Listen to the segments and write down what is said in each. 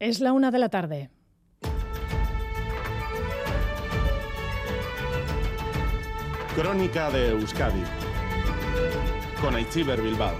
Es la una de la tarde. Crónica de Euskadi con Aichiber Bilbao.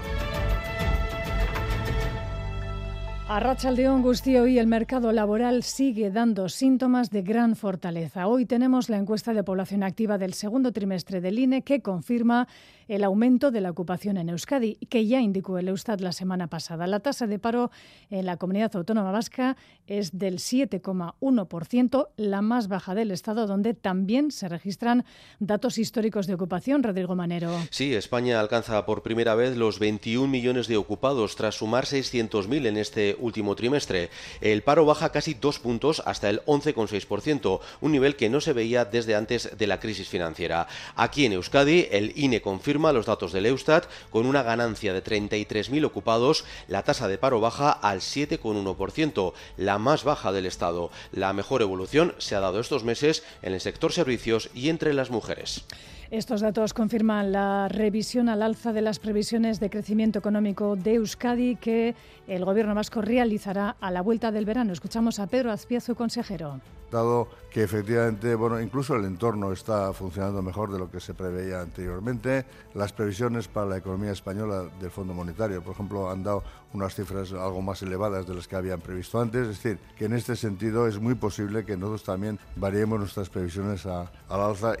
A Rachaldeón Gustío y el mercado laboral sigue dando síntomas de gran fortaleza. Hoy tenemos la encuesta de población activa del segundo trimestre del INE que confirma el aumento de la ocupación en Euskadi, que ya indicó el Eustat la semana pasada. La tasa de paro en la comunidad autónoma vasca es del 7,1%, la más baja del Estado, donde también se registran datos históricos de ocupación. Rodrigo Manero. Sí, España alcanza por primera vez los 21 millones de ocupados tras sumar 600.000 en este último trimestre. El paro baja casi dos puntos hasta el 11,6%, un nivel que no se veía desde antes de la crisis financiera. Aquí en Euskadi, el INE confirma los datos del Eustat, con una ganancia de 33.000 ocupados, la tasa de paro baja al 7,1%, la más baja del Estado. La mejor evolución se ha dado estos meses en el sector servicios y entre las mujeres. Estos datos confirman la revisión al alza de las previsiones de crecimiento económico de Euskadi que el Gobierno vasco realizará a la vuelta del verano. Escuchamos a Pedro Azpiazu, consejero. Dado que efectivamente, bueno, incluso el entorno está funcionando mejor de lo que se preveía anteriormente, las previsiones para la economía española del Fondo Monetario, por ejemplo, han dado unas cifras algo más elevadas de las que habían previsto antes. Es decir, que en este sentido es muy posible que nosotros también variemos nuestras previsiones al alza.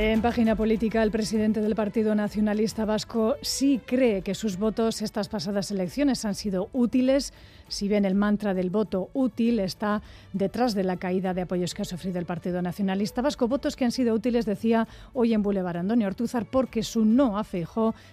En página política, el presidente del Partido Nacionalista Vasco sí cree que sus votos estas pasadas elecciones han sido útiles, si bien el mantra del voto útil está detrás de la caída de apoyos que ha sufrido el Partido Nacionalista Vasco. Votos que han sido útiles, decía hoy en Boulevard Antonio Ortúzar, porque su no a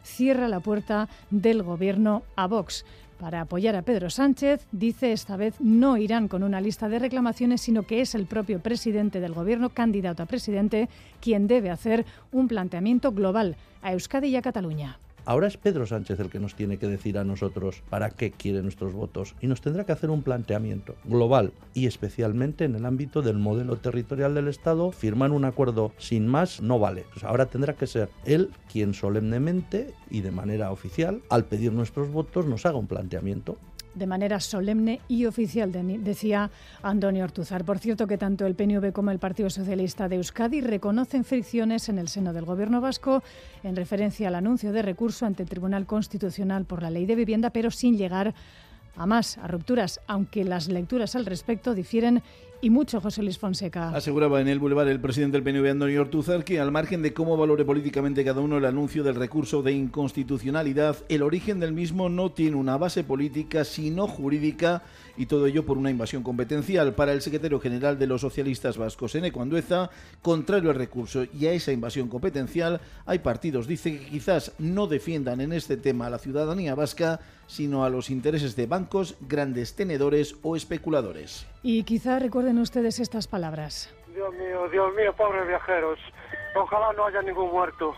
cierra la puerta del gobierno a Vox para apoyar a Pedro Sánchez. Dice esta vez no irán con una lista de reclamaciones, sino que es el propio presidente del Gobierno, candidato a presidente, quien debe hacer un planteamiento global a Euskadi y a Cataluña. Ahora es Pedro Sánchez el que nos tiene que decir a nosotros para qué quiere nuestros votos y nos tendrá que hacer un planteamiento global y especialmente en el ámbito del modelo territorial del Estado. Firmar un acuerdo sin más no vale. Pues ahora tendrá que ser él quien solemnemente y de manera oficial, al pedir nuestros votos, nos haga un planteamiento de manera solemne y oficial, decía Antonio Ortuzar. Por cierto, que tanto el PNV como el Partido Socialista de Euskadi reconocen fricciones en el seno del Gobierno vasco en referencia al anuncio de recurso ante el Tribunal Constitucional por la Ley de Vivienda, pero sin llegar a más, a rupturas, aunque las lecturas al respecto difieren y mucho, José Luis Fonseca. Aseguraba en el Boulevard el presidente del PNV, Antonio Ortuzar, que al margen de cómo valore políticamente cada uno el anuncio del recurso de inconstitucionalidad, el origen del mismo no tiene una base política, sino jurídica, y todo ello por una invasión competencial. Para el secretario general de los socialistas vascos, en Ecuandueza, contrario al recurso y a esa invasión competencial, hay partidos, dice, que quizás no defiendan en este tema a la ciudadanía vasca, sino a los intereses de bancos, grandes tenedores o especuladores. Y quizá recuerden ustedes estas palabras. Dios mío, Dios mío, pobres viajeros. Ojalá no haya ningún muerto.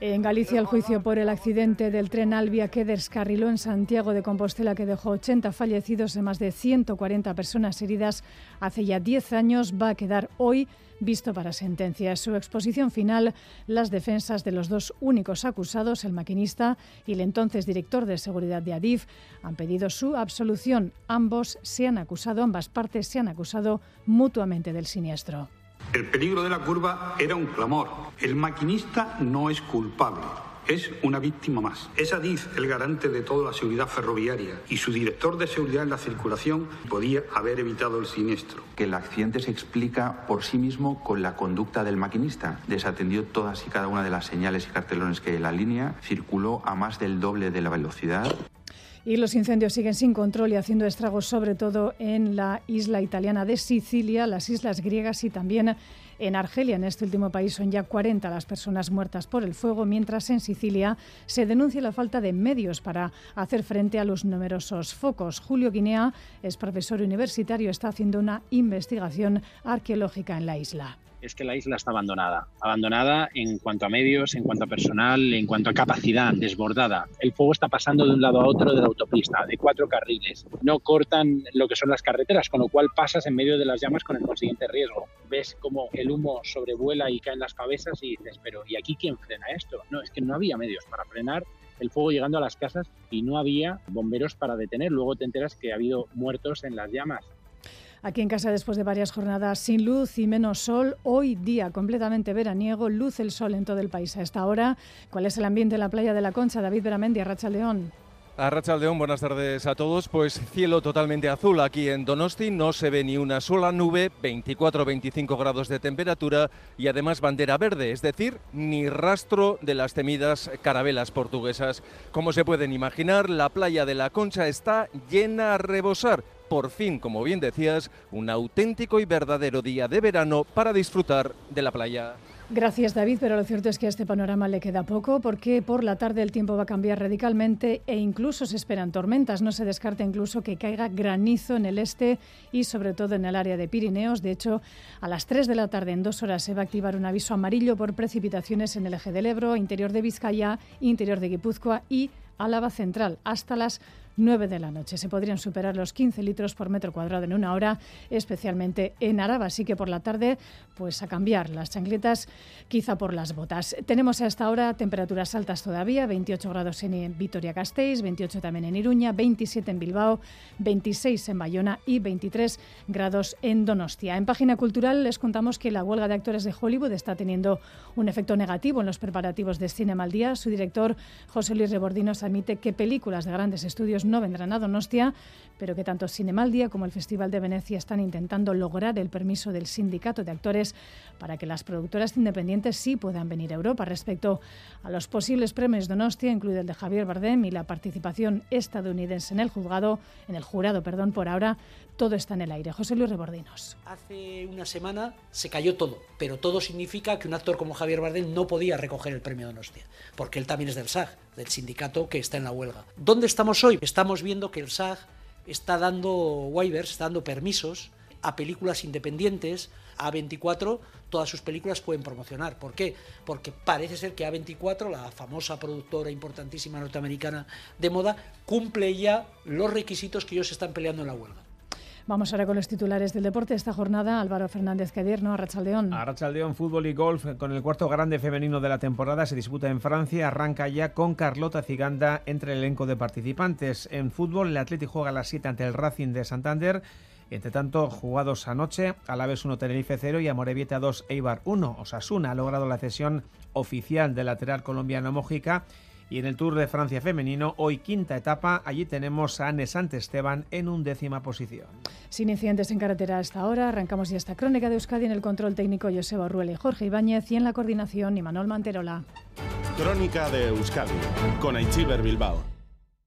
En Galicia, el juicio por el accidente del tren Albia que descarriló en Santiago de Compostela, que dejó 80 fallecidos y más de 140 personas heridas hace ya 10 años, va a quedar hoy visto para sentencia. En su exposición final, las defensas de los dos únicos acusados, el maquinista y el entonces director de seguridad de Adif, han pedido su absolución. Ambos se han acusado, ambas partes se han acusado mutuamente del siniestro. El peligro de la curva era un clamor. El maquinista no es culpable. Es una víctima más. Es Adif el garante de toda la seguridad ferroviaria y su director de seguridad en la circulación podía haber evitado el siniestro. Que el accidente se explica por sí mismo con la conducta del maquinista. Desatendió todas y cada una de las señales y cartelones que la línea circuló a más del doble de la velocidad. Y los incendios siguen sin control y haciendo estragos sobre todo en la isla italiana de Sicilia, las islas griegas y también en Argelia. En este último país son ya 40 las personas muertas por el fuego, mientras en Sicilia se denuncia la falta de medios para hacer frente a los numerosos focos. Julio Guinea es profesor universitario, está haciendo una investigación arqueológica en la isla. Es que la isla está abandonada. Abandonada en cuanto a medios, en cuanto a personal, en cuanto a capacidad, desbordada. El fuego está pasando de un lado a otro de la autopista, de cuatro carriles. No cortan lo que son las carreteras, con lo cual pasas en medio de las llamas con el consiguiente riesgo. Ves como el humo sobrevuela y cae en las cabezas y dices, pero ¿y aquí quién frena esto? No, es que no había medios para frenar el fuego llegando a las casas y no había bomberos para detener. Luego te enteras que ha habido muertos en las llamas. Aquí en casa, después de varias jornadas sin luz y menos sol, hoy día completamente veraniego, luz el sol en todo el país a esta hora. ¿Cuál es el ambiente en la playa de la Concha? David Beramendi, Arracha León. A León, buenas tardes a todos. Pues cielo totalmente azul aquí en Donosti, no se ve ni una sola nube, 24-25 grados de temperatura y además bandera verde, es decir, ni rastro de las temidas carabelas portuguesas. Como se pueden imaginar, la playa de la Concha está llena a rebosar por fin, como bien decías, un auténtico y verdadero día de verano para disfrutar de la playa. Gracias David, pero lo cierto es que a este panorama le queda poco porque por la tarde el tiempo va a cambiar radicalmente e incluso se esperan tormentas. No se descarta incluso que caiga granizo en el este y sobre todo en el área de Pirineos. De hecho, a las 3 de la tarde en dos horas se va a activar un aviso amarillo por precipitaciones en el eje del Ebro, interior de Vizcaya, interior de Guipúzcoa y Álava Central hasta las 9 de la noche. Se podrían superar los 15 litros por metro cuadrado en una hora, especialmente en Araba. Así que por la tarde, pues a cambiar las chancletas, quizá por las botas. Tenemos a esta hora temperaturas altas todavía, 28 grados en Vitoria-Gasteiz, 28 también en Iruña, 27 en Bilbao, 26 en Bayona y 23 grados en Donostia. En página cultural les contamos que la huelga de actores de Hollywood está teniendo un efecto negativo en los preparativos de Cinema al Día. Su director, José Luis Rebordinos, admite que películas de grandes estudios no vendrán a Donostia, pero que tanto Cinemaldia como el Festival de Venecia están intentando lograr el permiso del sindicato de actores para que las productoras independientes sí puedan venir a Europa. Respecto a los posibles premios Donostia, incluido el de Javier Bardem y la participación estadounidense en el juzgado, en el jurado, perdón, por ahora todo está en el aire. José Luis Rebordinos. Hace una semana se cayó todo, pero todo significa que un actor como Javier Bardem no podía recoger el premio Donostia, porque él también es del SAG, del sindicato que está en la huelga. ¿Dónde estamos hoy? Estamos viendo que el SAG está dando waivers, está dando permisos a películas independientes. A24 todas sus películas pueden promocionar. ¿Por qué? Porque parece ser que A24, la famosa productora importantísima norteamericana de moda, cumple ya los requisitos que ellos están peleando en la huelga. Vamos ahora con los titulares del deporte esta jornada. Álvaro Fernández Cadierno, Arrachaldeón. Arrachaldeón, fútbol y golf con el cuarto grande femenino de la temporada se disputa en Francia. Arranca ya con Carlota Ciganda entre el elenco de participantes. En fútbol, el Atlético juega a las 7 ante el Racing de Santander. Entre tanto, jugados anoche, Alaves 1 Tenerife 0 y Amorebieta 2 Eibar 1. Osasuna ha logrado la cesión oficial del lateral colombiano Mojica y en el Tour de Francia femenino, hoy quinta etapa, allí tenemos a Anne Esteban en undécima posición. Sin incidentes en carretera hasta ahora, arrancamos ya esta crónica de Euskadi en el control técnico Joseba Ruel y Jorge Ibáñez y en la coordinación Imanol Manterola. Crónica de Euskadi con Aichiber Bilbao.